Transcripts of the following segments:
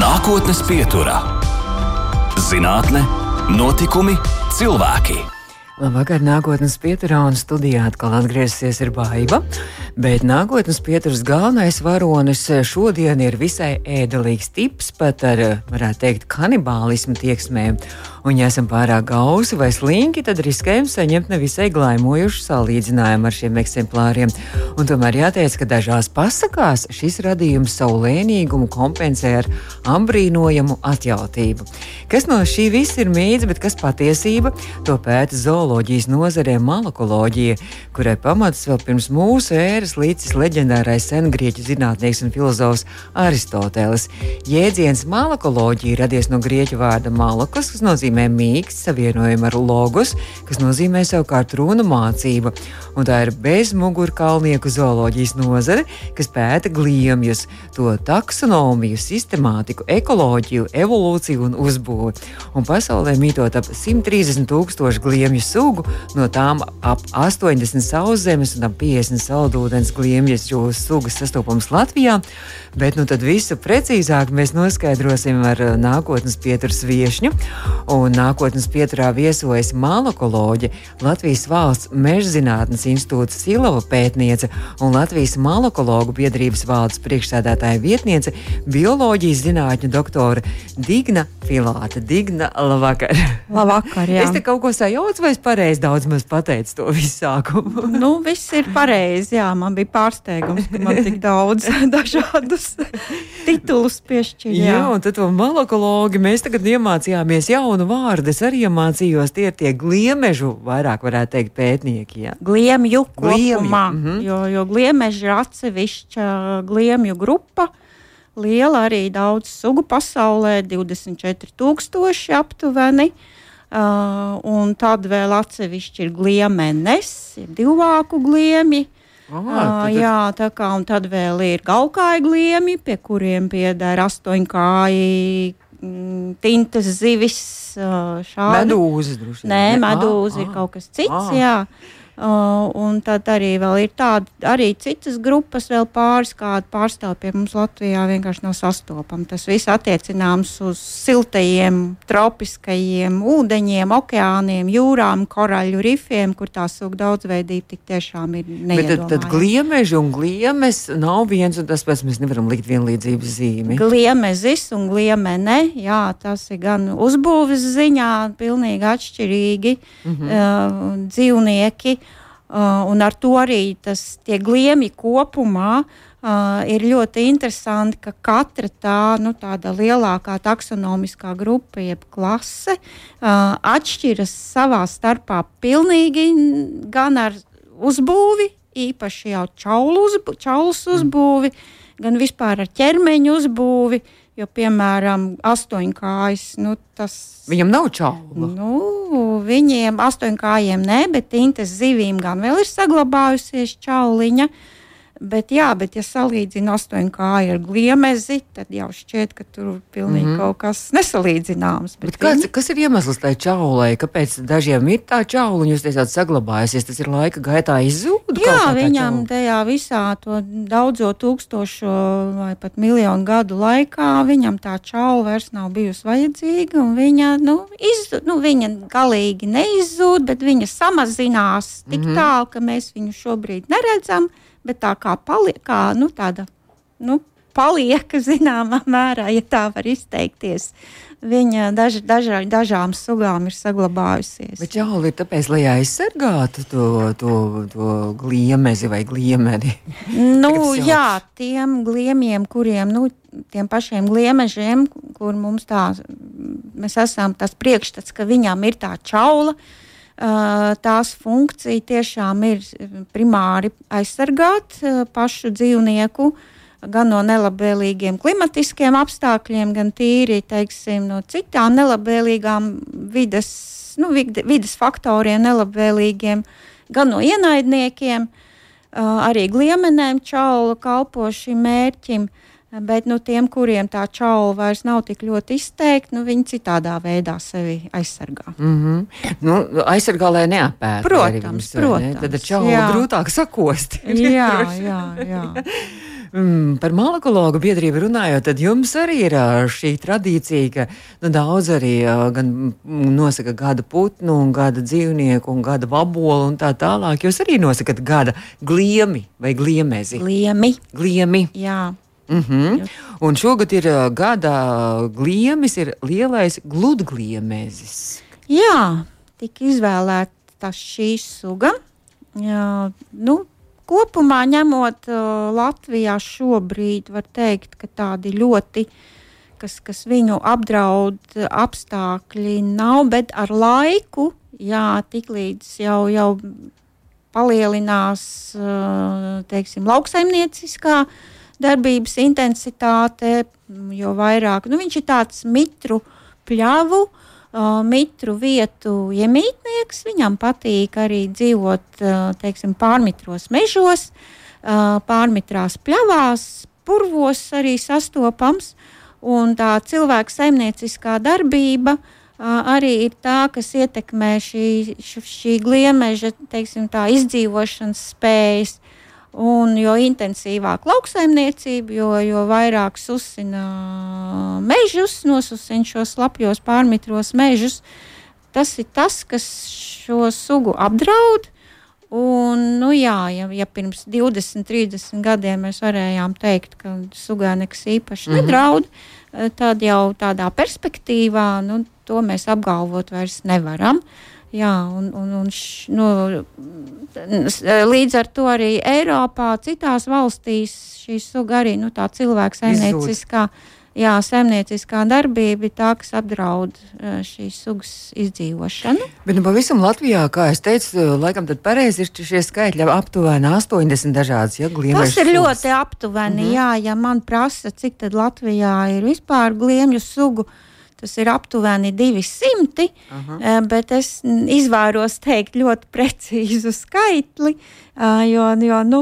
Nākotnes pieturā - zinātne, notikumi, cilvēki. Labvakar, nākotnes pieturā un studijā atkal atgriezīsies ir baiva. Bet nākotnes pieturas galvenais varonis šodien ir visai ēdelīgs tips, pat ar, varētu teikt, kanibālismu tieksmēm. Un, ja esam pārāk gausi vai slinki, tad riskējam saņemt nevisai glaimojušu salīdzinājumu ar šiem eksemplāriem. Un tomēr jāteic, ka dažās pasakās šis radījums savu lēnīgumu kompensē ar ambrīnojamu atjautību. Kas no šī viss ir mīts, bet kas patiesība, to pēta zooloģijas nozarē malakoloģija, kurai pamats vēl pirms mūsu ēras līdzis leģendārais sengrieķu zinātnieks un filozofs Aristoteles. Jēdziens malakoloģija radies no grieķu vārda malakas, kas nozīmē mīksts, savienojuma ar logos, kas nozīmē savukārt runu mācība. Un tā ir bezmugurkalnieku zooloģijas nozare, kas pēta gliemjus, to taksonomiju, sistemātiku, ekoloģiju, evolūciju un uzbūvi. Un pasaulē mītot ap 130 tūkstošu gliemju sugu, no tām ap 80 sauszemes un ap 50 saldūdens gliemjas sugas sastopamas Latvijā. Bet nu tad visu precīzāk mēs noskaidrosim ar nākotnes pieturas viešņu. Un nākotnes pieturā viesojas malakoloģe, Latvijas valsts mežzinātnes institūta Silava pētniece un Latvijas malakologu biedrības valdes priekšsēdētāja vietniece, bioloģijas zinātņu doktore Digna Filāte. Digna, labvakar! Labvakar, jā. Es te kaut ko sajaucu, vai es pareizi daudz maz pateicu to visu sākumu? nu, viss ir pareizi, jā, man bija pārsteigums, ka man tik daudz dažādus titulus piešķir. Jā, jā un tad to malakologi mēs tagad iemācījāmies jaunu vārdu. Es arī iemācījos, tie tie gliemežu, vairāk varētu teikt, pētnieki. Jā. Gliemju kopumā, mm -hmm. jo, jo gliemeži ir atsevišķa gliemju grupa. Liela arī daudz sugu pasaulē, 24,000 aptuveni. Uh, un tad vēl atsevišķi ir gliemenes, ir divāku gliemi. Ah, uh, jā, tā kā un tad vēl ir gaukāji gliemi, pie kuriem pieder astoņkāji mm, tintas zivis. Šādi. Medūzas droši vien. Nē, medūza ah, ir kaut kas cits. Ah. Jā. Uh, un tad arī ir tāda, arī citas grupas, vēl pāris kādi pārstāvji pie mums Latvijā vienkārši nav sastopami. Tas viss attiecināms uz siltajiem, tropiskajiem ūdeņiem, okeāniem, jūrām, koraļu rifiem, kur tā suga daudzveidība tik tiešām ir neiedomājama. Tad, tad gliemeži un gliemes nav viens un tas pats, mēs nevaram likt vienlīdzības zīmi. Gliemezis un gliemene, jā, tas ir gan uzbūves ziņā pilnīgi atšķirīgi mm -hmm. uh, dzīvnieki. Uh, un ar to arī tas, tie gliemi kopumā uh, ir ļoti interesanti, ka katra tā nu, lielākā taksonomiskā grupa, jeb klase, uh, atšķiras savā starpā pilnīgi gan ar uzbūvi, īpaši jau čaulu uzbūvi, čaulus uzbūvi, gan vispār ar ķermeņa uzbūvi. Uh, Jo, piemēram, astoņkājas, nu, tas. Viņam nav čaula. Nu, viņiem astoņkājiem nē, bet intes zivīm gan vēl ir saglabājusies čauliņa. Uh, Bet, jā, bet ja salīdzina astoņu kāju ar gliemezi, tad jau šķiet, ka tur pilnīgi mm -hmm. kaut kas nesalīdzināms. Bet bet kāds, viņi... Kas ir iemesls tai čaulai? Kāpēc dažiem ir tā čaula un jūs teicāt saglabājusies? Tas ir laika gaitā izzūd? Jā, viņam tajā visā to daudzo tūkstošo vai pat miljonu gadu laikā viņam tā čaula vairs nav bijusi vajadzīga un viņa, nu, izzūd, nu, viņa galīgi neizzūd, bet viņa samazinās tik mm -hmm. tālu, ka mēs viņu šobrīd neredzam bet tā kā, pali, kā nu, tāda nu, palieka zināmā mērā, ja tā var izteikties. Viņa daž, dažā, dažām sugām ir saglabājusies. Bet jauli ir tāpēc, lai aizsargātu to, to, to gliemezi vai gliemedi. Nu, jā, tiem gliemiem, kuriem, nu, tiem pašiem gliemežiem, kur mums tā, mēs esam tas priekšstats, ka viņām ir tā čaula, uh, tās funkcija tiešām ir primāri aizsargāt pašu dzīvnieku gan no nelabvēlīgiem klimatiskiem apstākļiem, gan tīri teiksim, no citām nelabvēlīgām vides, nu, vides faktoriem, nelabvēlīgiem, gan no ienaidniekiem. Arī gliemenēm čaula kalpo šim mērķim. Uh, Bet nu, tiem, kuriem tā čaula vairs nav tik ļoti izteikta, nu, viņi citādā veidā sevi aizsargā. Mm -hmm. nu, aizsargā, lai neapēta. Protams, protams. Ne? Tad čaula jā. grūtāk sakost. jā, jā, jā. Mm, par molekologu biedrību runājot, tad jums arī ir šī tradīcija, ka nu, daudz arī gan nosaka gada putnu, gada dzīvnieku, un gada vabolu un tā tālāk. Jūs arī nosakat gada gliemi vai gliemezi? Gliemi. Gliemi. Jā. Mm -hmm. Un šogad ir uh, gada gliemis, ir lielais gludgliemezis. Jā, tika izvēlēta šī suga. Jā, nu, kopumā ņemot uh, Latvijā šobrīd, var teikt, ka tādi ļoti, kas, kas viņu apdraud apstākļi nav, bet ar laiku, jā, tiklīdz jau, jau palielinās, uh, teiksim, lauksaimnieciskā darbības intensitāte, jo vairāk, nu viņš ir tāds mitru pļavu, uh, mitru vietu iemītnieks. Viņam patīk arī dzīvot uh, teiksim, pārmitros mežos, uh, pārmitrās pļavās, purvos arī sastopams. Un tā cilvēka saimnieciskā darbība uh, arī ir tā, kas ietekmē šī, šī gliemeža teiksim, izdzīvošanas spējas. Un jo intensīvāk lauksaimniecība, jo, jo vairāk susina mežus, nosusina šos lapjos pārmitros mežus, tas ir tas, kas šo sugu apdraud. Un, nu, jā, ja, ja pirms 20, 30 gadiem mēs varējām teikt, ka sugai nekas īpaši mm -hmm. nedraud, tad jau tādā perspektīvā nu, to mēs apgalvot vairs nevaram. Uh, Jā, un, un, un š, nu, līdz ar to arī Eiropā, citās valstīs šī suga arī nu, tā cilvēka saimnieciskā, jā, saimnieciskā darbība ir tā, kas apdraud e, šīs sugas izdzīvošanu. Bet nu, pavisam Latvijā, kā es teicu, laikam tad pareizi ir šie skaitļi aptuveni 80 dažādas, ja Tas ir sugas. ļoti aptuveni, mm -hmm. jā, ja man prasa, cik tad Latvijā ir vispār gliemju sugu. Tas ir aptuveni 200, uh -huh. bet es izvairos teikt ļoti precīzu skaitli, jo, jo nu,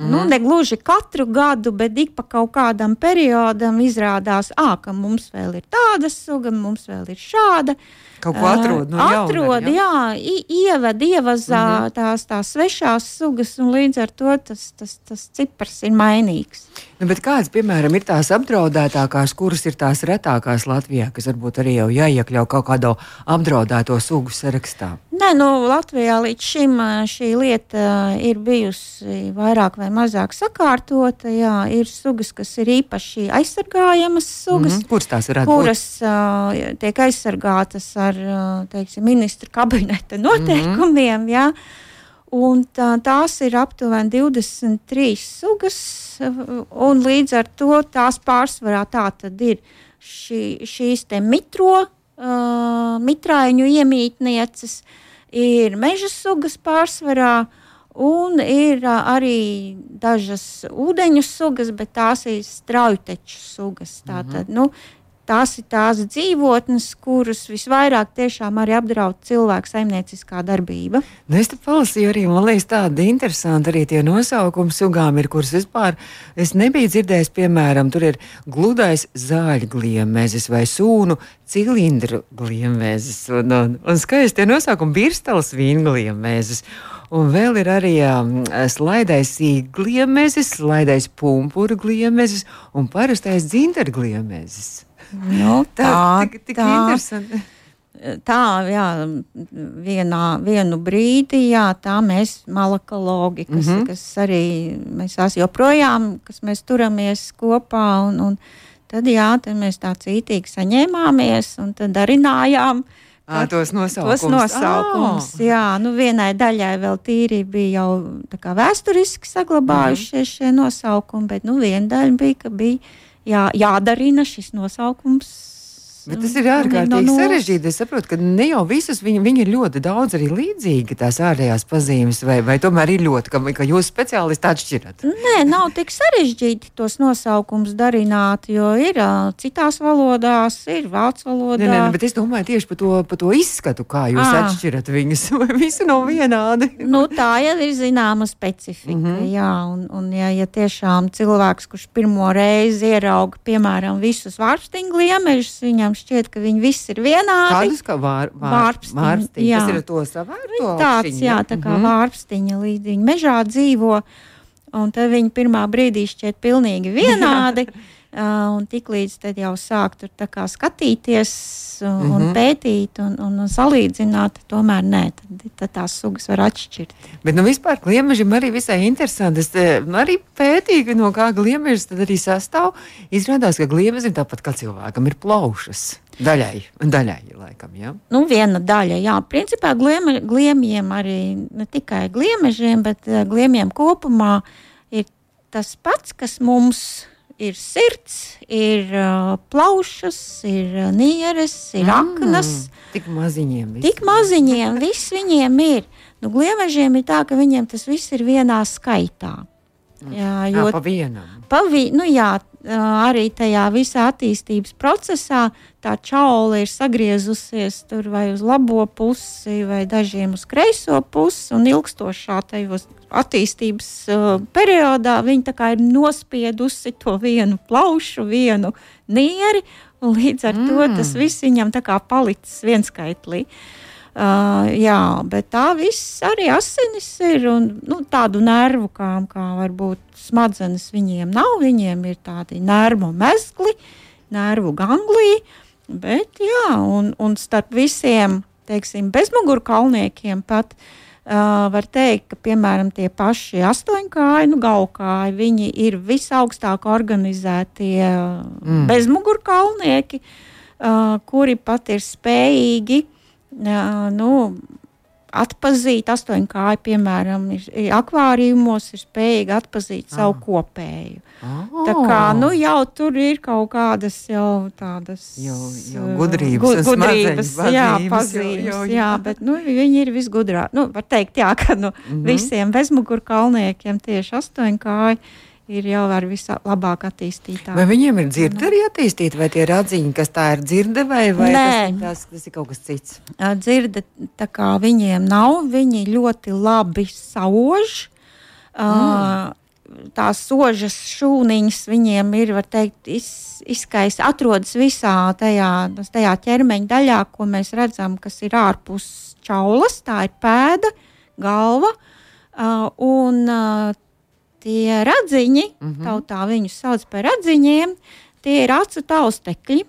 Mm nu, mhm. ne gluži katru gadu, bet ik pa kaut kādam periodam izrādās, à, ka mums vēl ir tāda suga, mums vēl ir šāda. Kaut ko atrod, no atrod jauna, jā, jā ievada, ievazā mm -hmm. tās, tās svešās sugas, un līdz ar to tas, tas, tas cipars ir mainīgs. Nu, kādas, piemēram, ir tās apdraudētākās, kuras ir tās retākās Latvijā, kas varbūt arī jau jāiekļauj kaut kādā apdraudēto sugu sarakstā? Nē, nu, Latvijā līdz šim šī lieta ir bijusi vairāk vai mazāk sakārtota. Jā, ir sugas, kas ir īpaši aizsargājamas sugas, mm -hmm. kuras tās ir kuras uh, tiek aizsargātas ar ar teiksim, ministra kabineta noteikumiem. Mm -hmm. ja? Un tā, tās ir aptuveni 23 sugas, un līdz ar to tās pārsvarā tā tad ir šī, šīs mitro, uh, mitraiņu iemītnieces, ir meža sugas pārsvarā, un ir uh, arī dažas ūdeņu sugas, bet tās ir straujteču sugas. Tātad, mm -hmm. nu, tās ir tās dzīvotnes, kuras visvairāk tiešām arī apdraud cilvēku saimnieciskā darbība. Nu, es te palasīju arī, man liekas, tādi interesanti arī tie nosaukumi sugām ir, kuras vispār es nebiju dzirdējis, piemēram, tur ir gludais zāļgliemezis vai sūnu cilindru gliemezis un, un, un skaisti tie nosaukumi birstalas vīngliemezis. Un vēl ir arī um, slaidais īgliemezis, slaidais pumpuru gliemezis un parastais dzintergliemezis. Nu, tā, tā, tik, tik tā, interesanti. Tā, jā, vienā, vienu brīdi, jā, tā mēs malakologi, kas, mm -hmm. kas arī mēs esam joprojām, kas mēs turamies kopā, un, un tad, jā, tad mēs tā cītīgi saņēmāmies, un tad darinājām. À, tos nosaukums. Tos nosaukums oh. Jā, nu vienai daļai vēl tīri bija jau kā, vēsturiski saglabājušies mm šie nosaukumi, bet nu, viena daļa bija, ka bija jā, jādarina šis nosaukums. Bet tas ir ārkārtīgi no sarežģīti. Es saprotu, ka ne jau visas viņi, viņi ir ļoti daudz arī līdzīgi tās ārējās pazīmes, vai, vai tomēr ir ļoti, ka, ka jūs speciālisti atšķirat? Nē, nav tik sarežģīti tos nosaukumus darināt, jo ir citās valodās, ir vācu valodā. Nē, nē, bet es domāju tieši par to, par to izskatu, kā jūs à. atšķirat viņus, vai visi nav vienādi. nu, tā jau ir zināma specifika, mm -hmm. jā, un, un ja, ja tiešām cilvēks, kurš pirmo reizi ierauga, piemēram, visus vārstiņu gliemežus, viņam viņam šķiet, ka viņi visi ir vienādi. Kādus kā vār, vār, vārpstiņi, vārpstiņi. Jā. Tas ir to savērto Tāds, jā, tā kā mm -hmm. vārpstiņa līdz viņa mežā dzīvo. un tad viņi pirmā brīdī šķiet pilnīgi vienādi. Un tiklīdz tad jau sāk tur skatīties un, mm -hmm. un mhm. pētīt un, un, un salīdzināt, tomēr nē, tad, tad tās sugas var atšķirt. Bet nu, vispār gliemežam arī visai interesanti. Es arī pētīju, no kā gliemežs tad arī sastāv. Izrādās, ka gliemežam tāpat kā cilvēkam ir plaušas. Daļai, daļai laikam, jā. Nu, viena daļa, jā. Principā glieme, gliemiem arī ne tikai gliemežiem, bet gliemiem kopumā ir tas pats, kas mums ir sirds, ir uh, plaušas, ir nieres, ir mm, aknas. Tik maziņiem. Tik maziņiem, viss viņiem ir. Nu, gliemežiem ir tā, ka viņiem tas viss ir vienā skaitā. Mm. Jā, jo, jā, pa vienam. Pa vi, nu, jā, arī tajā visā attīstības procesā tā čaula ir sagriezusies tur vai uz labo pusi, vai dažiem uz kreiso pusi, un ilgstošā tajos attīstības uh, periodā viņa ir nospiedusi to vienu plaušu, vienu nieri, un līdz ar mm. to tas viss viņam tā kā palicis vienskaitlī. Uh, jā, bet tā viss arī asinis ir un nu, tādu nervu, kā, kā varbūt smadzenes viņiem nav. Viņiem ir tādi nervu mezgli, nervu gangliji, bet jā, un, un starp visiem, teiksim, bezmugurkalniekiem pat Uh, var teikt, ka piemēram tie paši astoņkāji, nu, gaukāji, viņi ir visaugstāk organizētie mm. bezmugurkalnieki, uh, kuri pat ir spējīgi uh, nu, atpazīt astoņkāju, piemēram, ir, akvārijumos ir spējīgi atpazīt ah. savu kopēju. Oh. Tā kā nu, jau tur ir kaut kādas jau tādas jau, jau gudrības, gu, gudrības jā, pazīmes, jau, jau, jā. jā, bet nu, viņi ir visgudrākie. Nu, var teikt, jā, ka nu, mm -hmm. visiem bezmugurkalniekiem tieši astoņkāji ir jau ar vislabāk attīstītā. Vai viņiem ir dzirde arī attīstīta, vai tie ir atziņi, kas tā ir dzirde, vai, vai tas, tas, tas ir kaut kas cits? Dzirde tā kā viņiem nav, viņi ļoti labi sauž. Mm. Tās sožas šūniņas viņiem ir, var teikt, iz, izskaisti atrodas visā tajā, tajā ķermeņa daļā, ko mēs redzam, kas ir ārpus čaulas. Tā ir pēda, galva. Uh, un uh, tie radziņi, mm -hmm. tautā viņus sauc par radziņiem, tie ir acu taustekļi.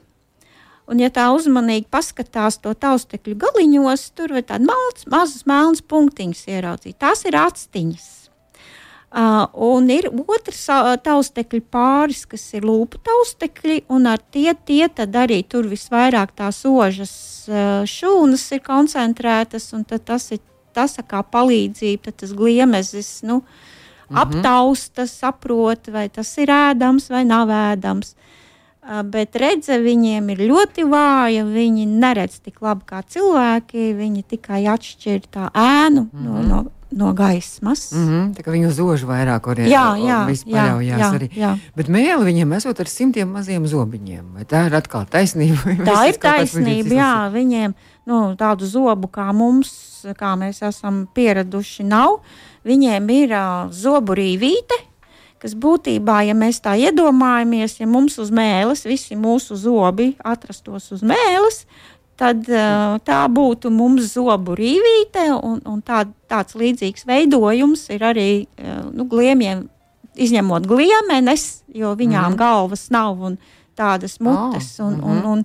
Un, ja tā uzmanīgi paskatās to taustekļu galiņos, tur var tādas mazas, mazas melnas punktiņas ieraudzīt. Tās ir actiņas. Uh, un ir otrs uh, taustekļu pāris, kas ir lūpu taustekļi, un ar tie, tie tad arī tur visvairāk tās ožas uh, šūnas ir koncentrētas, un tas ir tas kā palīdzība, tas gliemezis, nu, uh, mm -hmm. aptausta, saprot, vai tas ir ēdams vai nav ēdams. Bet redze viņiem ir ļoti vāja. Viņi neredz tik labi kā cilvēki. Viņi tikai atšķir tā ēnu mm -hmm. no, mhm. no, no gaismas. Mm -hmm, tā kā viņi uz ožu vairāk orientējas. Jā, jā, jā, jā, arī. jā. Bet mēli viņiem esot ar simtiem maziem zobiņiem. Vai tā ir atkal taisnība? Tā ir taisnība, jā. Viņiem nu, tādu zobu kā mums, kā mēs esam pieraduši, nav. Viņiem ir uh, zobu rīvīte, kas būtībā, ja mēs tā iedomājamies, ja mums uz mēles visi mūsu zobi atrastos uz mēles, tad uh, tā būtu mums zobu rīvīte, un, un tā, tāds līdzīgs veidojums ir arī uh, nu, gliemiem, izņemot gliemenes, jo viņām mm. galvas nav un tādas mutes, oh. un, mm -hmm. un, un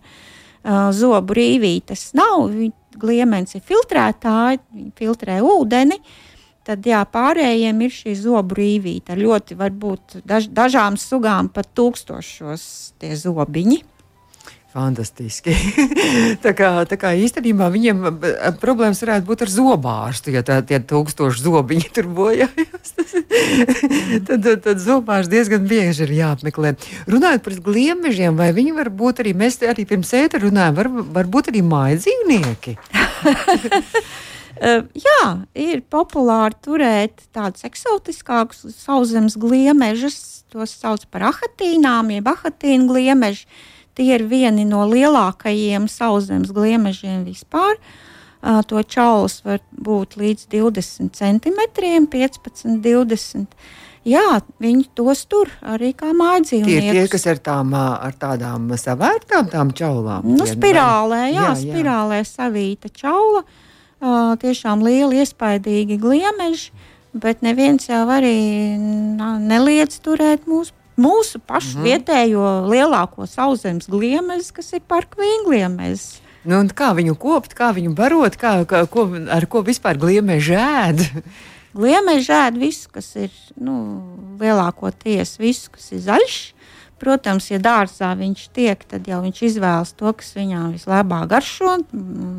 uh, zobu rīvītes nav. Gliemens ir filtrētāji, viņi filtrē ūdeni. Uh, tad jā, pārējiem ir šī zobu rīvīte. Ļoti varbūt daž, dažām sugām pat tūkstošos tie zobiņi. Fantastiski. tā, kā, tā kā īstenībā viņiem problēmas varētu būt ar zobārstu, ja tā, tie tūkstoši zobiņi tur bojājas. tad, tad, tad zobārsts diezgan bieži ir jāapmeklē. Runājot par gliemežiem, vai viņi var būt arī, mēs arī pirms ēta runājam, var, var būt arī māja dzīvnieki? Uh, jā, ir populāri turēt tādus eksotiskākus sauszemes gliemežus. Tos sauc par ahatīnām, jeb ahatīnu gliemeži. Tie ir vieni no lielākajiem sauszemes gliemežiem vispār. Uh, to čauls var būt līdz 20 centimetriem, 15, 20. Jā, viņi tos tur arī kā mājdzīvnieki. Tie ir tie, kas ar, tām, ar tādām savērtām tām čaulām. Nu, spirālē, jā, jā, jā. spirālē savīta čaula. Uh, tiešām lieli, iespaidīgi gliemeži. bet neviens jau arī neliedz turēt mūsu, mūsu pašu mm -hmm. vietējo lielāko sauszemes gliemežu, kas ir parka vīngliemežs. Nu, kā viņu kopt, kā viņu barot, kā, kā, ko, ar ko vispār gliemeži ēd? Gliemeži ēd visu, kas ir nu, lielākoties visu, kas ir zaļš. Protams, ja dārzā viņš tiek, tad jau viņš izvēlas to, kas viņām vislabāk garšo.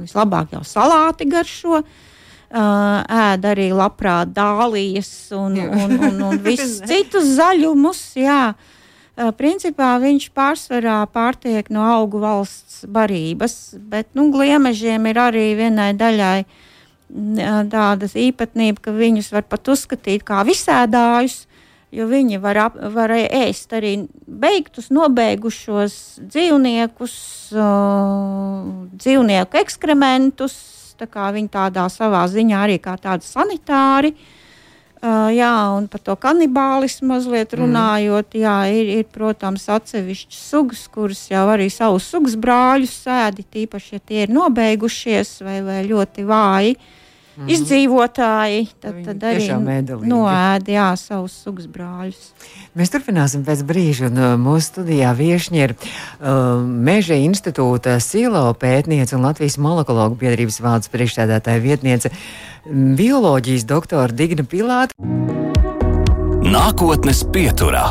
Vislabāk jau salāti garšo. Uh, ēd arī labprāt dālijas un, un, un, un visus citus zaļumus. Jā. Uh, principā viņš pārsvarā pārtiek no augu valsts barības, bet nu, gliemežiem ir arī vienai daļai uh, tāda īpatnība, ka viņus var pat uzskatīt kā visēdājus jo viņi var, ap, var ēst arī beigtus, nobeigušos dzīvniekus, dzīvnieku ekskrementus. Tā kā viņi tādā savā ziņā arī kā tādi sanitāri. Uh, jā, un par to kanibālismu mazliet mm. runājot, mm. jā, ir, ir, protams, atsevišķas sugas, kuras jau arī savus sugas brāļus sēdi, tīpaši, ja tie ir nobeigušies vai, vai ļoti vāji. Uh, mm. izdzīvotāji, tad, tad arī noēda jā, savus sugas brāļus. Mēs turpināsim pēc brīža, un uh, mūsu studijā viešņi ir uh, Meža institūta silo pētniece un Latvijas molekologu biedrības valdes priekšstādātāja vietniece, bioloģijas doktora Digna Pilāta. Nākotnes pieturā.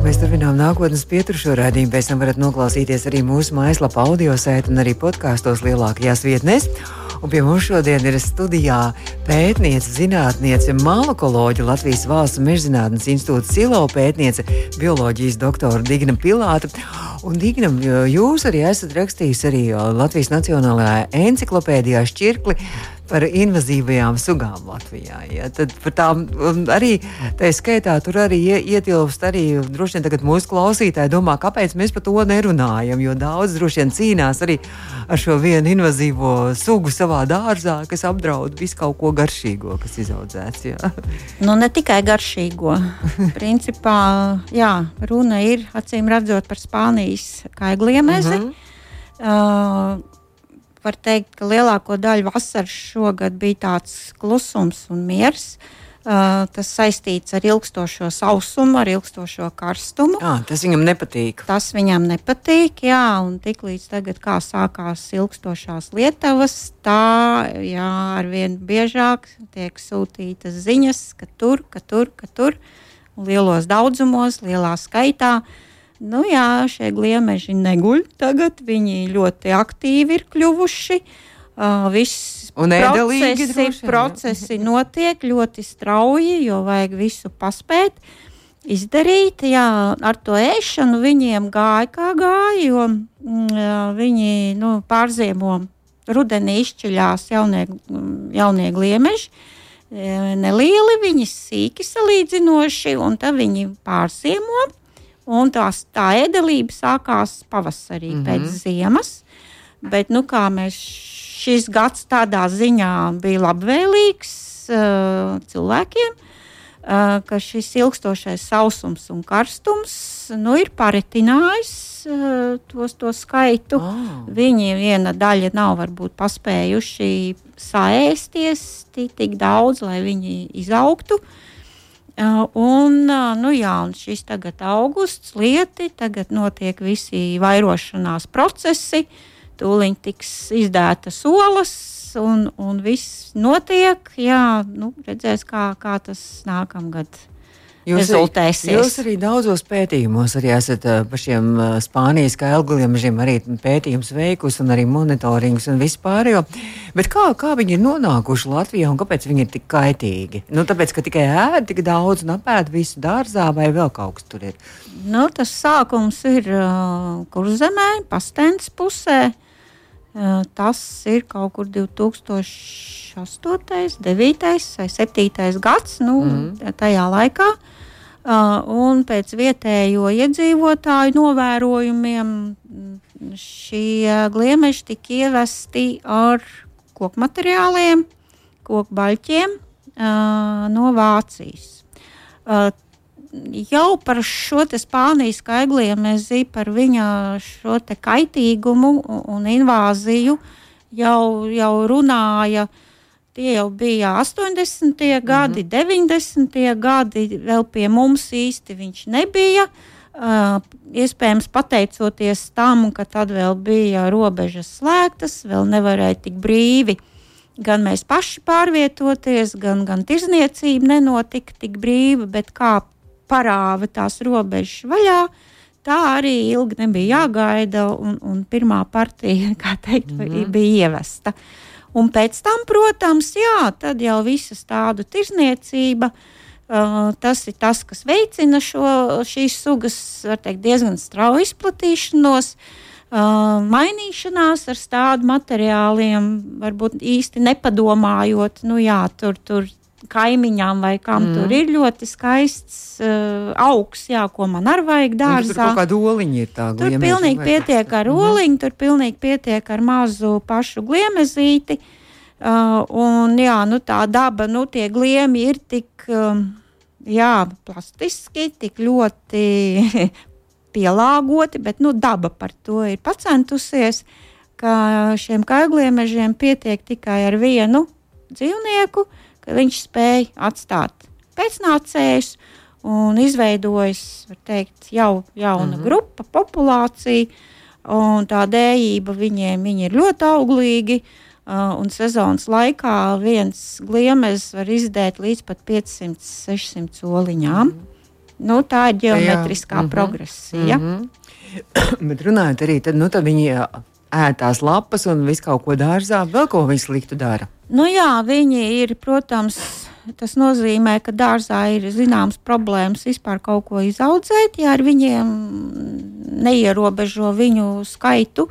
Mēs turpinām nākotnes pieturu šo raidījumu. Pēc tam varat noklausīties arī mūsu mājaslapā, audio sēta un arī podkāstos lielākajās vietnēs. Un pie mums šodien ir studijā pētniece, zinātniece, malakoloģija Latvijas Valsts mežzinātnes institūta silo pētniece, bioloģijas doktora Digna Pilāta. Un, Dignam, jūs arī esat rakstījis arī Latvijas Nacionālajā encyklopēdijā šķirkli par invazīvajām sugām Latvijā. Ja? Tad par tām arī tā skaitā tur arī ietilpst arī droši vien tagad mūsu klausītāji domā, kāpēc mēs par to nerunājam, jo daudz droši vien cīnās arī ar šo vienu invazīvo sugu savā dārzā, kas apdraud visu kaut ko garšīgo, kas izaudzēts. Ja? Nu, ne tikai garšīgo. Principā, jā, runa ir acīm redzot par Spānijas kaigliemezi. Uh -huh. uh, var teikt, ka lielāko daļu vasaras šogad bija tāds klusums un miers. Uh, tas saistīts ar ilgstošo sausumu, ar ilgstošo karstumu. À, tas viņam nepatīk. Tas viņam nepatīk, jā, un tiklīdz tagad kā sākās ilgstošās lietavas, tā jā, arvien biežāk tiek sūtītas ziņas, ka tur, ka tur, ka tur, lielos daudzumos, lielā skaitā. Uh, Nu, jā, šie gliemeži neguļ tagad. Viņi ļoti aktīvi ir kļuvuši. Uh, viss un procesi, droši, procesi notiek ļoti strauji, jo vajag visu paspēt. Izdarīt, jā, ar to ēšanu viņiem gāja kā gāja, jo mm, viņi nu, pārziemo rudenī izšķiļās jaunie, jaunie gliemeži. Nelieli, viņi sīki salīdzinoši, un tad viņi pārziemo un tās, tā ēdelība sākās pavasarī mm -hmm. pēc ziemas. Bet, nu, kā mēs šis gads tādā ziņā bija labvēlīgs uh, cilvēkiem, uh, ka šis ilgstošais sausums un karstums nu, ir paritinājis uh, tos, to skaitu. Oh. Viņi viena daļa nav varbūt paspējuši saēsties tik, tik daudz, lai viņi izaugtu. Uh, Un, nu jā, un šis tagad augusts, lieti, tagad notiek visi vairošanās procesi, tūlīt tiks izdētas olas, un, un viss notiek. Jā, nu, redzēs, kā, kā tas nākamgad Jūs rezultēsies. Jūs arī daudzos pētījumos arī esat par šiem Spānijas kailgliemežiem arī pētījums veikus un arī monitorings un vispār. Bet kā, kā viņi ir nonākuši Latvijā un kāpēc viņi ir tik kaitīgi? Nu, tāpēc, ka tikai ēd tik daudz un apēd visu dārzā vai vēl kaut kas tur ir? Nu, tas sākums ir uh, kurzemē, pastens pusē. Uh, tas ir kaut kur 2008, 9 vai 7 gads, nu, mm. tajā laikā. Un pēc vietējo iedzīvotāju novērojumiem šie gliemeži tika ievesti ar koku materiāliem, koku baļķiem no Vācijas. Jau par šo Spānijas kaigliemezi, par viņa šo kaitīgumu un invāziju jau, jau runāja tie jau bija 80. gadi, mm -hmm. 90. gadi, vēl pie mums īsti viņš nebija. Uh, iespējams, pateicoties tam, ka tad vēl bija robežas slēgtas, vēl nevarēja tik brīvi gan mēs paši pārvietoties, gan, gan tirzniecība nenotika tik brīva, bet kā parāva tās robežas vaļā, tā arī ilgi nebija jāgaida, un, un pirmā partija, kā teikt, mm -hmm. bija ievesta. Un pēc tam, protams, jā, tad jau visas tādu tirzniecība. Uh, tas ir tas, kas veicina šo, šīs sugas teikt, diezgan strauju izplatīšanos. Uh, mainīšanās ar tādu materiāliem, varbūt īsti nepadomājot, nu jā, tur, tur kaimiņām vai kam mm. tur ir ļoti skaists uh, augs, jā, ko man arī vajag dārzā. Tur kāda oliņa ir tā. Tur pilnīgi pietiek ar mhm. oliņu, mm. tur pilnīgi pietiek ar mazu pašu gliemezīti. Uh, un jā, nu tā daba, nu tie gliemi ir tik, um, jā, plastiski, tik ļoti pielāgoti, bet, nu, daba par to ir pacentusies, ka šiem kaigliemežiem pietiek tikai ar vienu dzīvnieku, uh, viņš spēja atstāt pēcnācējus un izveidojas teikt, jau jauna mm -hmm. grupa, populācija. Un tā dējība viņiem viņi ir ļoti auglīga. Un sezonas laikā viens gliemežs var izdēt līdz pat 500-600 oliņām. Mm -hmm. nu, tā ir geometriskā Jā. -hmm. progresija. Mm -hmm. Bet runājot arī, tad, nu, tad viņi ēd tās lapas un visu kaut ko dārzā, vēl ko viņi sliktu dara. Nu jā, viņi ir, protams, tas nozīmē, ka dārzā ir zināmas problēmas vispār kaut ko izaudzēt, ja ar viņiem neierobežo viņu skaitu.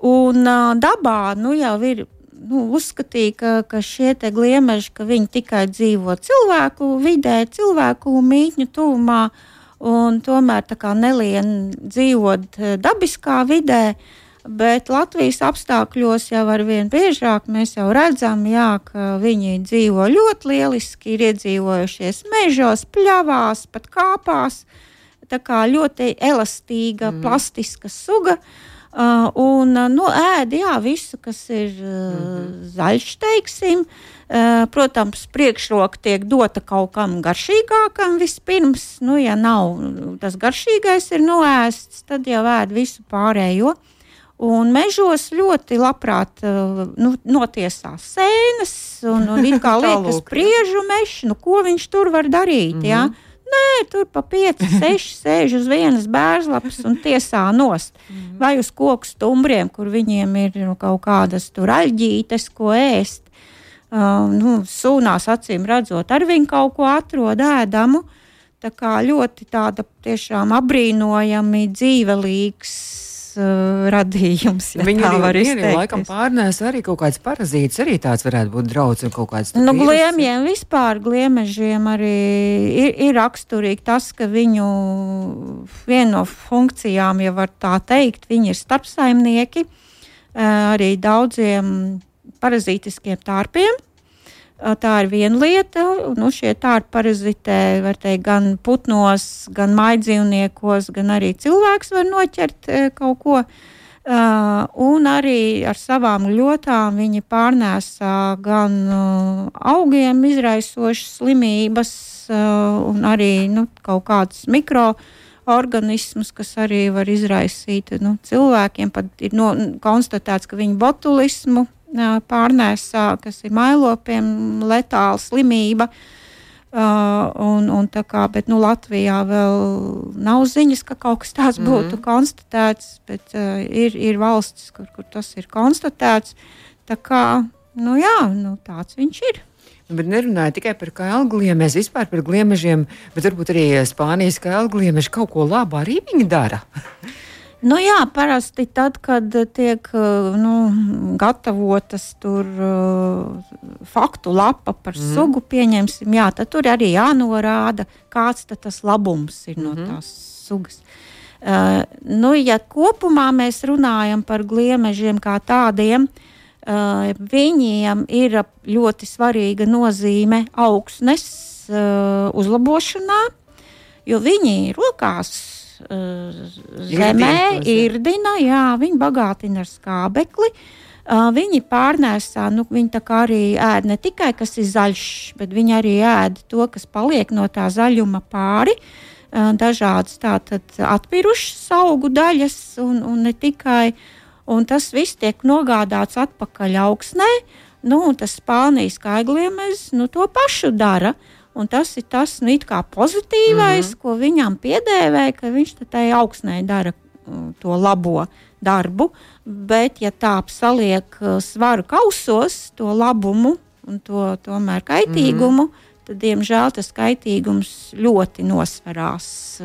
Un uh, dabā nu, jau ir nu, uzskatīja, ka, ka šie gliemeži ka tikai dzīvo cilvēku vidē, cilvēku mītņu tuvumā, un tomēr nelien dzīvot dabiskā vidē. Uh, Bet Latvijas apstākļos jau ar vien biežāk mēs jau redzam, jā, ka viņi dzīvo ļoti lieliski, ir iedzīvojušies mežos, pļavās, pat kāpās. Tā kā ļoti elastīga, mm. plastiska suga. Uh, un nu, ēd jā, visu, kas ir uh, mm -hmm. zaļš, teiksim. Uh, protams, priekšroka tiek dota kaut kam garšīgākam vispirms. Nu, ja nav tas garšīgais ir noēsts, tad jau ēd visu pārējo. Uh, Un mežos ļoti labprāt uh, nu, notiesās sēnes, un, un it kā liekas, spriežu mežs, nu, ko viņš tur var darīt. Mm -hmm. ja? Nē, tur pa 5, 6 sēž uz vienas bērnslapas un tiesā nost. Mm -hmm. Vai uz koku stumbriem, kur viņiem ir nu, kaut kādas tur aļģītes, ko ēst. Uh, nu, sūnās acīm redzot, ar viņu kaut ko atrod ēdamu. Tā kā ļoti tāda tiešām apbrīnojami dzīvelīgs uh, radījums. Ja Viņi arī ir laikam pārnēs arī kaut kāds parazīts, arī tāds varētu būt drauds un kaut kāds. Nu, gliemiem vispār, gliemežiem arī ir, ir raksturīgi tas, ka viņu viena no funkcijām, ja var tā teikt, viņi ir starpsaimnieki arī daudziem parazītiskiem tārpiem. Tā ir viena lieta. Nu, šie tādi parazitē teikt, gan putnos, gan maidzīvniekos, gan arī cilvēks var noķert kaut ko. Uh, un arī ar savām ļotām viņi pārnēsā gan uh, augiem izraisošas slimības, uh, un arī nu, kaut kādus mikroorganismus, kas arī var izraisīt nu, cilvēkiem. Pat ir no, konstatēts, ka viņi botulismu pārnēsā, kas ir mailopiem letāla slimība. Uh, un, un tā kā, bet nu, Latvijā vēl nav ziņas, ka kaut kas tāds mm -hmm. būtu konstatēts, bet uh, ir, ir valstis, kur, kur tas ir konstatēts. Tā kā, nu jā, nu, tāds viņš ir. Bet nerunāju tikai par kailgliem, mēs vispār par gliemežiem, bet varbūt arī Spānijas kailgliemeži kaut ko labu arī viņi dara. Nu jā, parasti tad, kad tiek nu, gatavotas tur uh, faktu lapa par mm. sugu, pieņemsim, jā, tad tur arī jānorāda, kāds tas labums ir mm -hmm. no mhm. tās sugas. Uh, nu, ja kopumā mēs runājam par gliemežiem kā tādiem, uh, viņiem ir ļoti svarīga nozīme augsnes uh, uzlabošanā, jo viņi rokās zemē, irdina, jā, viņi bagātina ar skābekli. Uh, viņi pārnēsā, nu, viņi arī ēd ne tikai kas ir zaļš, bet viņi arī ēd to, kas paliek no tā zaļuma pāri. Uh, dažādas tātad atpirušas augu daļas un, un ne tikai. Un tas viss tiek nogādāts atpakaļ augsnē. Nu, tas Spānijas kaigliemežs nu, to pašu dara. Un tas ir tas nu, pozitīvais, mm -hmm. ko viņam piedēvē, ka viņš tai augsnē dara uh, to labo darbu. Bet, ja tā saliek uh, svaru kausos, to labumu un to tomēr kaitīgumu, mm -hmm. tad, diemžēl, tas kaitīgums ļoti nosverās.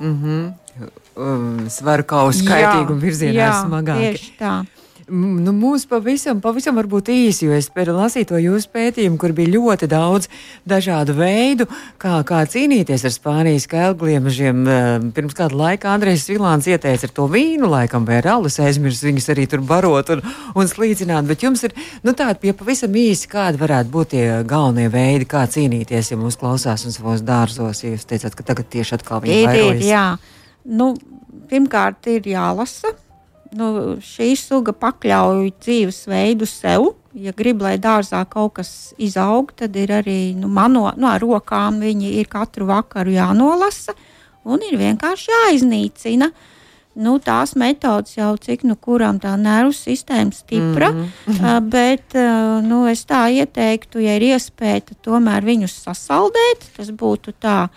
Mm -hmm. Svaru kausu kaitīgumu virzienā smagāk. Tieši tā. Nu, mūsu pavisam, pavisam varbūt īsi, jo es lasīju to jūsu pētījumu, kur bija ļoti daudz dažādu veidu, kā, kā cīnīties ar Spānijas kailgliemežiem. Eh, pirms kāda laika Andrejs Vilāns ieteica ar to vīnu, laikam, vai rallis aizmirst viņus arī tur barot un, un slīcināt, bet jums ir, nu, tādi pie pavisam īsi, kādi varētu būt tie galvenie veidi, kā cīnīties, ja mūs klausās un savos dārzos, ja jūs teicāt, ka tagad tieši atkal viņi ir. Ir, jā. Nu, pirmkārt, ir jālasa nu, šī suga pakļauj dzīvesveidu sev. Ja grib, lai dārzā kaut kas izaug, tad ir arī nu, mano, nu, ar rokām viņi ir katru vakaru jānolasa un ir vienkārši jāiznīcina. Nu, tās metodas jau cik nu kuram tā nervu sistēma stipra, mm -hmm. bet nu, es tā ieteiktu, ja ir iespēja, tad tomēr viņus sasaldēt. Tas būtu tā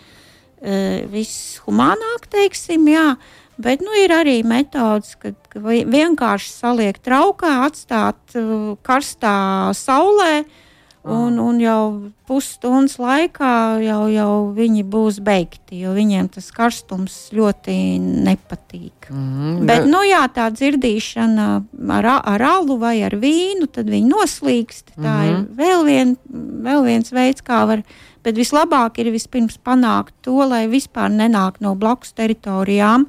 vishumānāk, teiksim, jā. Uh, Bet nu, ir arī metodas, kad vienkārši saliekt traukā, atstāt uh, karstā saulē, un, un jau pusstundas laikā jau, jau viņi būs beigti, jo viņiem tas karstums ļoti nepatīk. Mm, Bet nu, jā, tā dzirdīšana ar, ar alu vai ar vīnu, tad viņi noslīkst. Tā mm -hmm. ir mhm. vēl, vien, vēl viens veids, kā var. Bet vislabāk ir vispirms panākt to, lai vispār nenāk no blakus teritorijām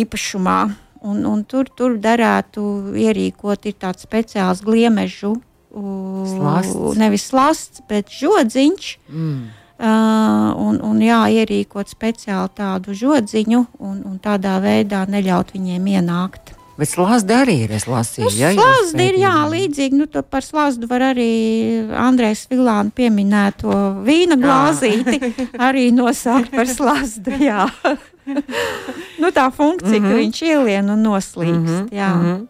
īpašumā. Un, un tur, tur derētu ierīkot tāds speciāls gliemežu, slasts. nevis slasts, bet žodziņš. Mm. Uh, un, un jā, ierīkot speciāli tādu žodziņu un, un tādā veidā neļaut viņiem ienākt. Bet slāzdi arī ir. Es lasīju, nu, ja, slāzdi ir jā, līdzīgi. Nu, par slāzdu var arī Andrēs Vilānu pieminēto vīna glāzīti arī nosaukt par slāzdu. nu, tā funkcija, mm -hmm. ka viņš ielien un noslīkst. Mm -hmm.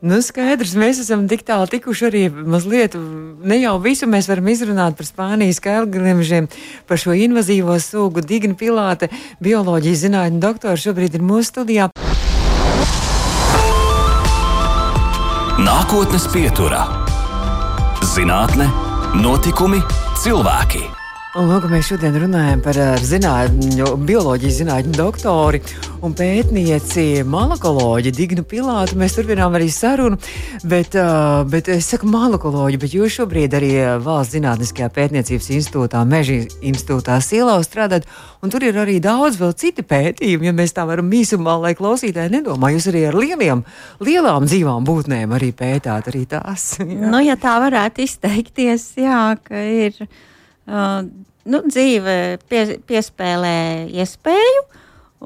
Nu, skaidrs, mēs esam tik tālu tikuši arī mazliet, ne jau visu mēs varam izrunāt par Spānijas kailgrimžiem, par šo invazīvo sugu. Digna Pilāte, bioloģijas zinātņu doktora, šobrīd ir mūsu studijā. Nākotnes pieturā - zinātne, notikumi, cilvēki. Un, lūk, mēs šodien runājam par zinātņu, bioloģijas zinātņu doktori un pētnieci, malakoloģi Dignu Pilātu. Mēs turpinām arī sarunu, bet, bet es saku malakoloģi, bet jūs šobrīd arī Valsts Zinātniskajā pētniecības institūtā, Meža institūtā Silā strādājat, un tur ir arī daudz vēl citi pētījumi, ja mēs tā varam īsumā, lai klausītāji nedomā, jūs arī ar lieliem, lielām dzīvām būtnēm arī pētāt arī tās. Jā. Nu, ja tā varētu izteikties, jā, ka ir Uh, nu, dzīve pie, piespēlē iespēju,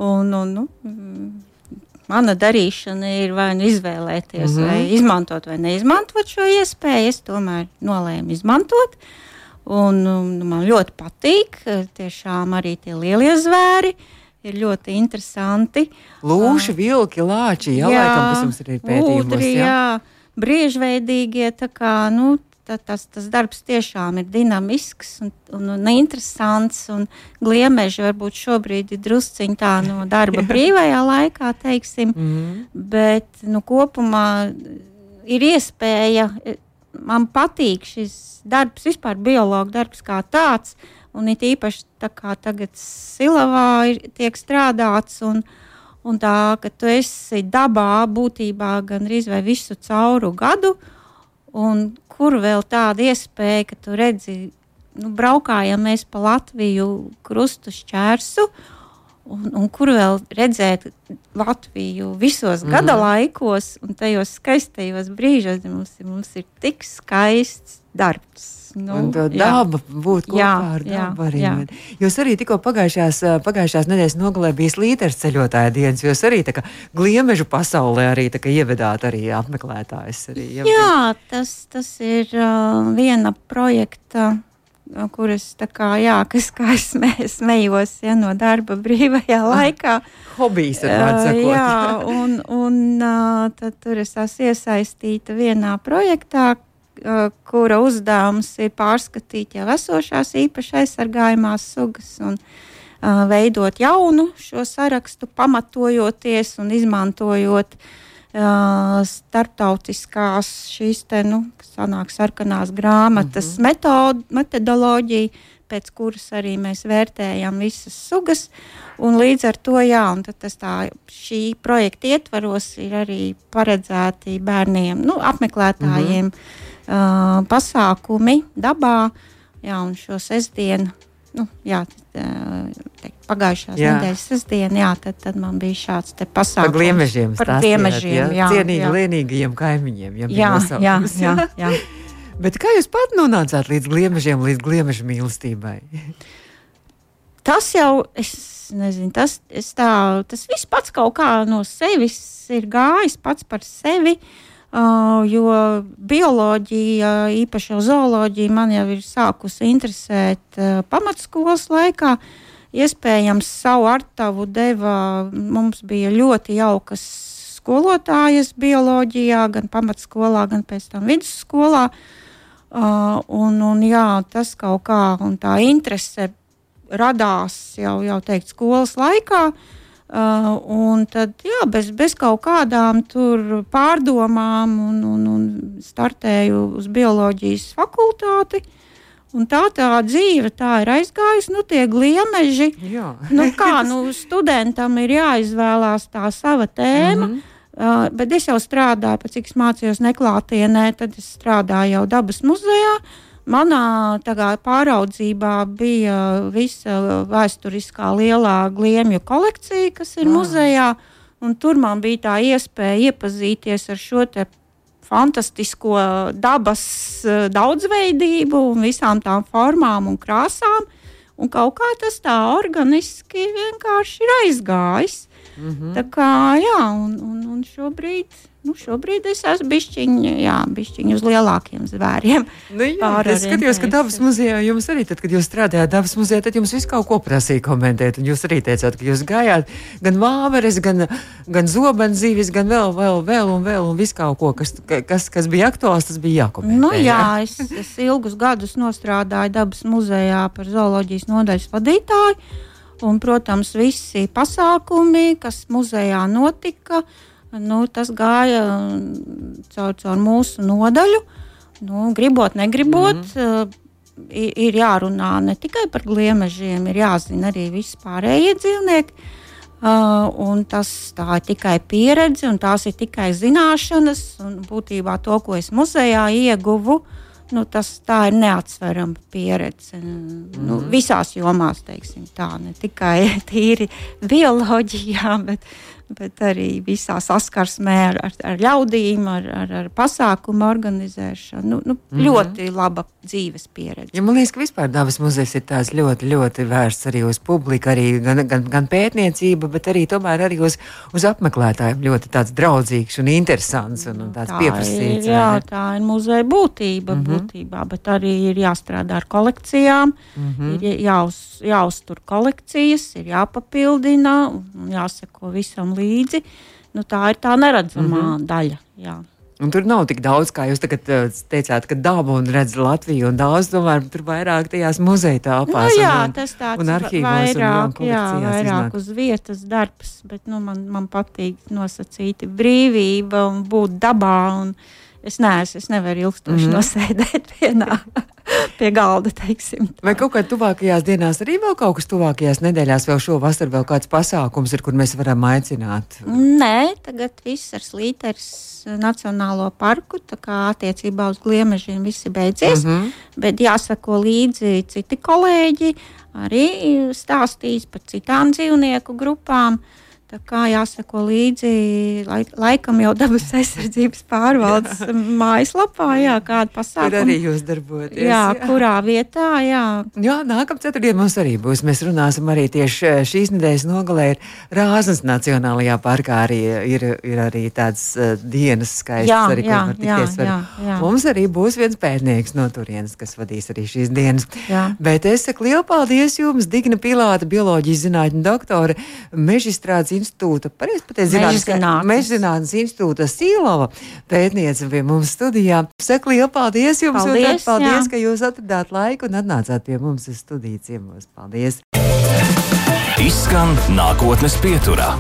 un, un nu, mana darīšana ir vai nu izvēlēties, mm -hmm. vai izmantot vai neizmantot šo iespēju. Es tomēr nolēmu izmantot. Un, un man ļoti patīk tiešām arī tie lielie zvēri. Ir ļoti interesanti. Lūši, vilki, lāči, jā, jā laikam, kas jums ir pētījumos. Ūdri, jā. jā, brīžveidīgie, tā kā, nu, tas, tas darbs tiešām ir dinamisks un, un, un interesants. Un gliemeži varbūt šobrīd ir drusciņi tā no darba brīvajā laikā, teiksim, mm -hmm. bet nu, kopumā ir iespēja. Man patīk šis darbs, vispār biologa darbs kā tāds, un it īpaši tā kā tagad Silavā ir, tiek strādāts. Un, Un tā, ka tu esi dabā būtībā gan arī visu cauru gadu, un kur vēl tāda iespēja, ka tu redzi, nu, braukājam mēs pa Latviju krustu šķērsu. un, un kur vēl redzēt Latviju visos mm. gada laikos un tajos skaistajos brīžos. Mums, mums ir tik skaists darbs. Nu, un tā daba būtu kopā jā, ar dabu arī. Jā. Jūs arī tikko pagājušās, pagājušās nedēļas nogalē bijis līderis ceļotāja dienas, jūs arī tā kā gliemežu pasaulē arī tā kā ievedāt arī apmeklētājs. Arī, jā, jā tas, tas ir uh, viena projekta kuras kā, jā, kas, kā es sme, smējos ja, no darba brīvajā ah, laikā. Hobijs ir tāds - jā, un, un tad tur es esmu iesaistīta vienā projektā, kura uzdevums ir pārskatīt jau esošās īpaši aizsargājumās sugas un uh, veidot jaunu šo sarakstu, pamatojoties un izmantojot uh, starptautiskās šīs te, nu, sanāk, sarkanās grāmatas mm -hmm. metod, metodoloģiju, pēc kuras arī mēs vērtējam visas sugas. Un līdz ar to, jā, tā, šī projekta ietvaros ir arī paredzēti bērniem, nu, apmeklētājiem mm -hmm. Uh, pasākumi dabā. Jā, un šo sestdienu nu, jā, teikt, pagājušās jā. nedēļas sestdienā, jā, tad, tad man bija šāds pasākums par gliemežiem. Par gliemežiem, jā, jā, cienīgi jā. lienīgajiem kaimiņiem. Ja jā, jā, jā, jā. Bet kā jūs pat nonācāt līdz gliemežiem, līdz gliemeža mīlestībai? tas jau, es nezinu, tas, tā, tas viss pats kaut kā no sevis ir gājis pats par sevi. Uh, Uh, jo bioloģija, īpaši jau zooloģija, man jau ir sākusi interesēt pamatskolas laikā. Iespējams, savu artavu deva mums bija ļoti jaukas skolotājas bioloģijā, gan pamatskolā, gan pēc tam vidusskolā. Uh, un, un, jā, tas kaut kā tā interese radās jau, jau teikt, skolas laikā. Uh, Uh, un tad, jā, bez, bez kaut kādām pārdomām, un, un, un startēju uz bioloģijas fakultāti. Un tā tā dzīve tā ir aizgājusi, nu, tie gliemeži. Nu, kā nu, studentam ir jāizvēlās tā sava tēma. Mm -hmm. Uh, bet es jau strādāju, pēc cik es mācījos neklātienē, tad es strādāju jau dabas muzejā. Uh, Manā kā, pāraudzībā bija visa vēsturiskā lielā gliemju kolekcija, kas ir mm. muzejā. Tur man bija tā iespēja iepazīties ar šo fantastisko dabas eh, daudzveidību visām tām formām un krāsām. Un kaut kā tas tā organiski vienkārši ir aizgājis. Mm -hmm. Tā kā jā, un, un, un šobrīd Nu, šobrīd es esmu bišķiņa, jā, bišķiņa uz lielākiem zvēriem. Nu, jā, es skatījos, ka dabas muzejā jums arī, tad, kad jūs strādājāt dabas muzejā, tad jums viss kaut ko prasīja komentēt. Un jūs arī teicāt, ka jūs gājāt gan vāveres, gan, gan zobenzīvis, gan vēl, vēl, vēl un vēl un viss kaut ko, kas, kas, kas bija aktuāls, tas bija jākomentē. Nu, jā, jā. Es, es ilgus gadus nostrādāju dabas muzejā par zooloģijas nodaļas vadītāju. Un, protams, visi pasākumi, kas muzejā notika, uh, nu, tas gāja mm, caur, caur mūsu nodaļu. Nu, gribot, negribot, mm. ir, ir jārunā ne tikai par gliemežiem, ir jāzina arī vispārējie dzīvnieki. Uh, tas tā ir tikai pieredze, un tās ir tikai zināšanas. Būtībā to, ko es muzejā ieguvu, nu, tas ir neatsverama pieredze. Mm -hmm. nu, mhm. visās jomās, teiksim, tā ne tikai tīri bioloģijā, bet, bet arī visā saskarsmē ar, ar, ar ļaudīm, ar, ar, ar pasākumu organizēšanu. Nu, nu, mm -hmm. Ļoti laba dzīves pieredze. Ja man liekas, ka vispār Dabas muzejs ir tāds ļoti, ļoti vērsts arī uz publiku, arī gan, gan, gan pētniecība, bet arī arī uz, uz apmeklētājiem ļoti tāds draudzīgs un interesants un, un tāds tā pieprasīts. Ir, jā, tā ir muzeja būtība mm -hmm. būtībā, bet arī ir jāstrādā ar kolekcijām, mm -hmm. ir jāuz, jāuztur kolekcijas, ir jāpapildina un jāseko visam līdzi. Nu, tā ir tā neredzamā mm -hmm. daļa. Jā. Un tur nav tik daudz, kā jūs tagad uh, teicāt, ka daba un redz Latviju. Un daudz, tomēr, tur vairāk tajās muzeja telpās. Nu, jā, un, tas tāds un vairāk, un jā, vairāk iznāk. uz vietas darbs, bet nu, man, man patīk nosacīti brīvība un būt dabā. Un, es neesmu, es nevaru ilgstoši mm. nosēdēt vienā pie galda. Teiksim. Vai kaut kā tuvākajās dienās, arī vēl kaut kas tuvākajās nedēļās, vēl šovasar, vēl kāds pasākums ir, kur mēs varam aicināt? Nē, tagad viss ar slīteris Nacionālo parku, tā kā attiecībā uz gliemežiem viss ir beidzies, mm -hmm. bet jāsako līdzi citi kolēģi, arī stāstīs par citām dzīvnieku grupām. Uh, Tā kā jāsako līdzi laik, laikam jau dabas aizsardzības pārvaldes jā. mājaslapā, jā, kāda pasākuma. Kur arī jūs darbojaties. Jā, jā, kurā vietā, jā. Jā, nākamā ceturtdiena mums arī būs. Mēs runāsim arī tieši eh, šīs nedēļas nogalē ir Rāznas Nacionālajā parkā arī ir, ir arī tāds uh, dienas skaists, jā, arī, jā, jā, jā, jā. Mums arī būs viens pētnieks no turienes, kas vadīs arī šīs dienas. Jā. Bet es saku lielu paldies jums, Digna Pilāta, bioloģijas zinātņu doktore, mežistrādes institūta, Mežzinātnes institūta Sīlova pētniece pie mums studijā. Saku lielu paldies jums, paldies, paldies jā. ka jūs atradāt laiku un atnācāt pie mums uz studiju ciemos. Paldies! Izskan nākotnes pieturā.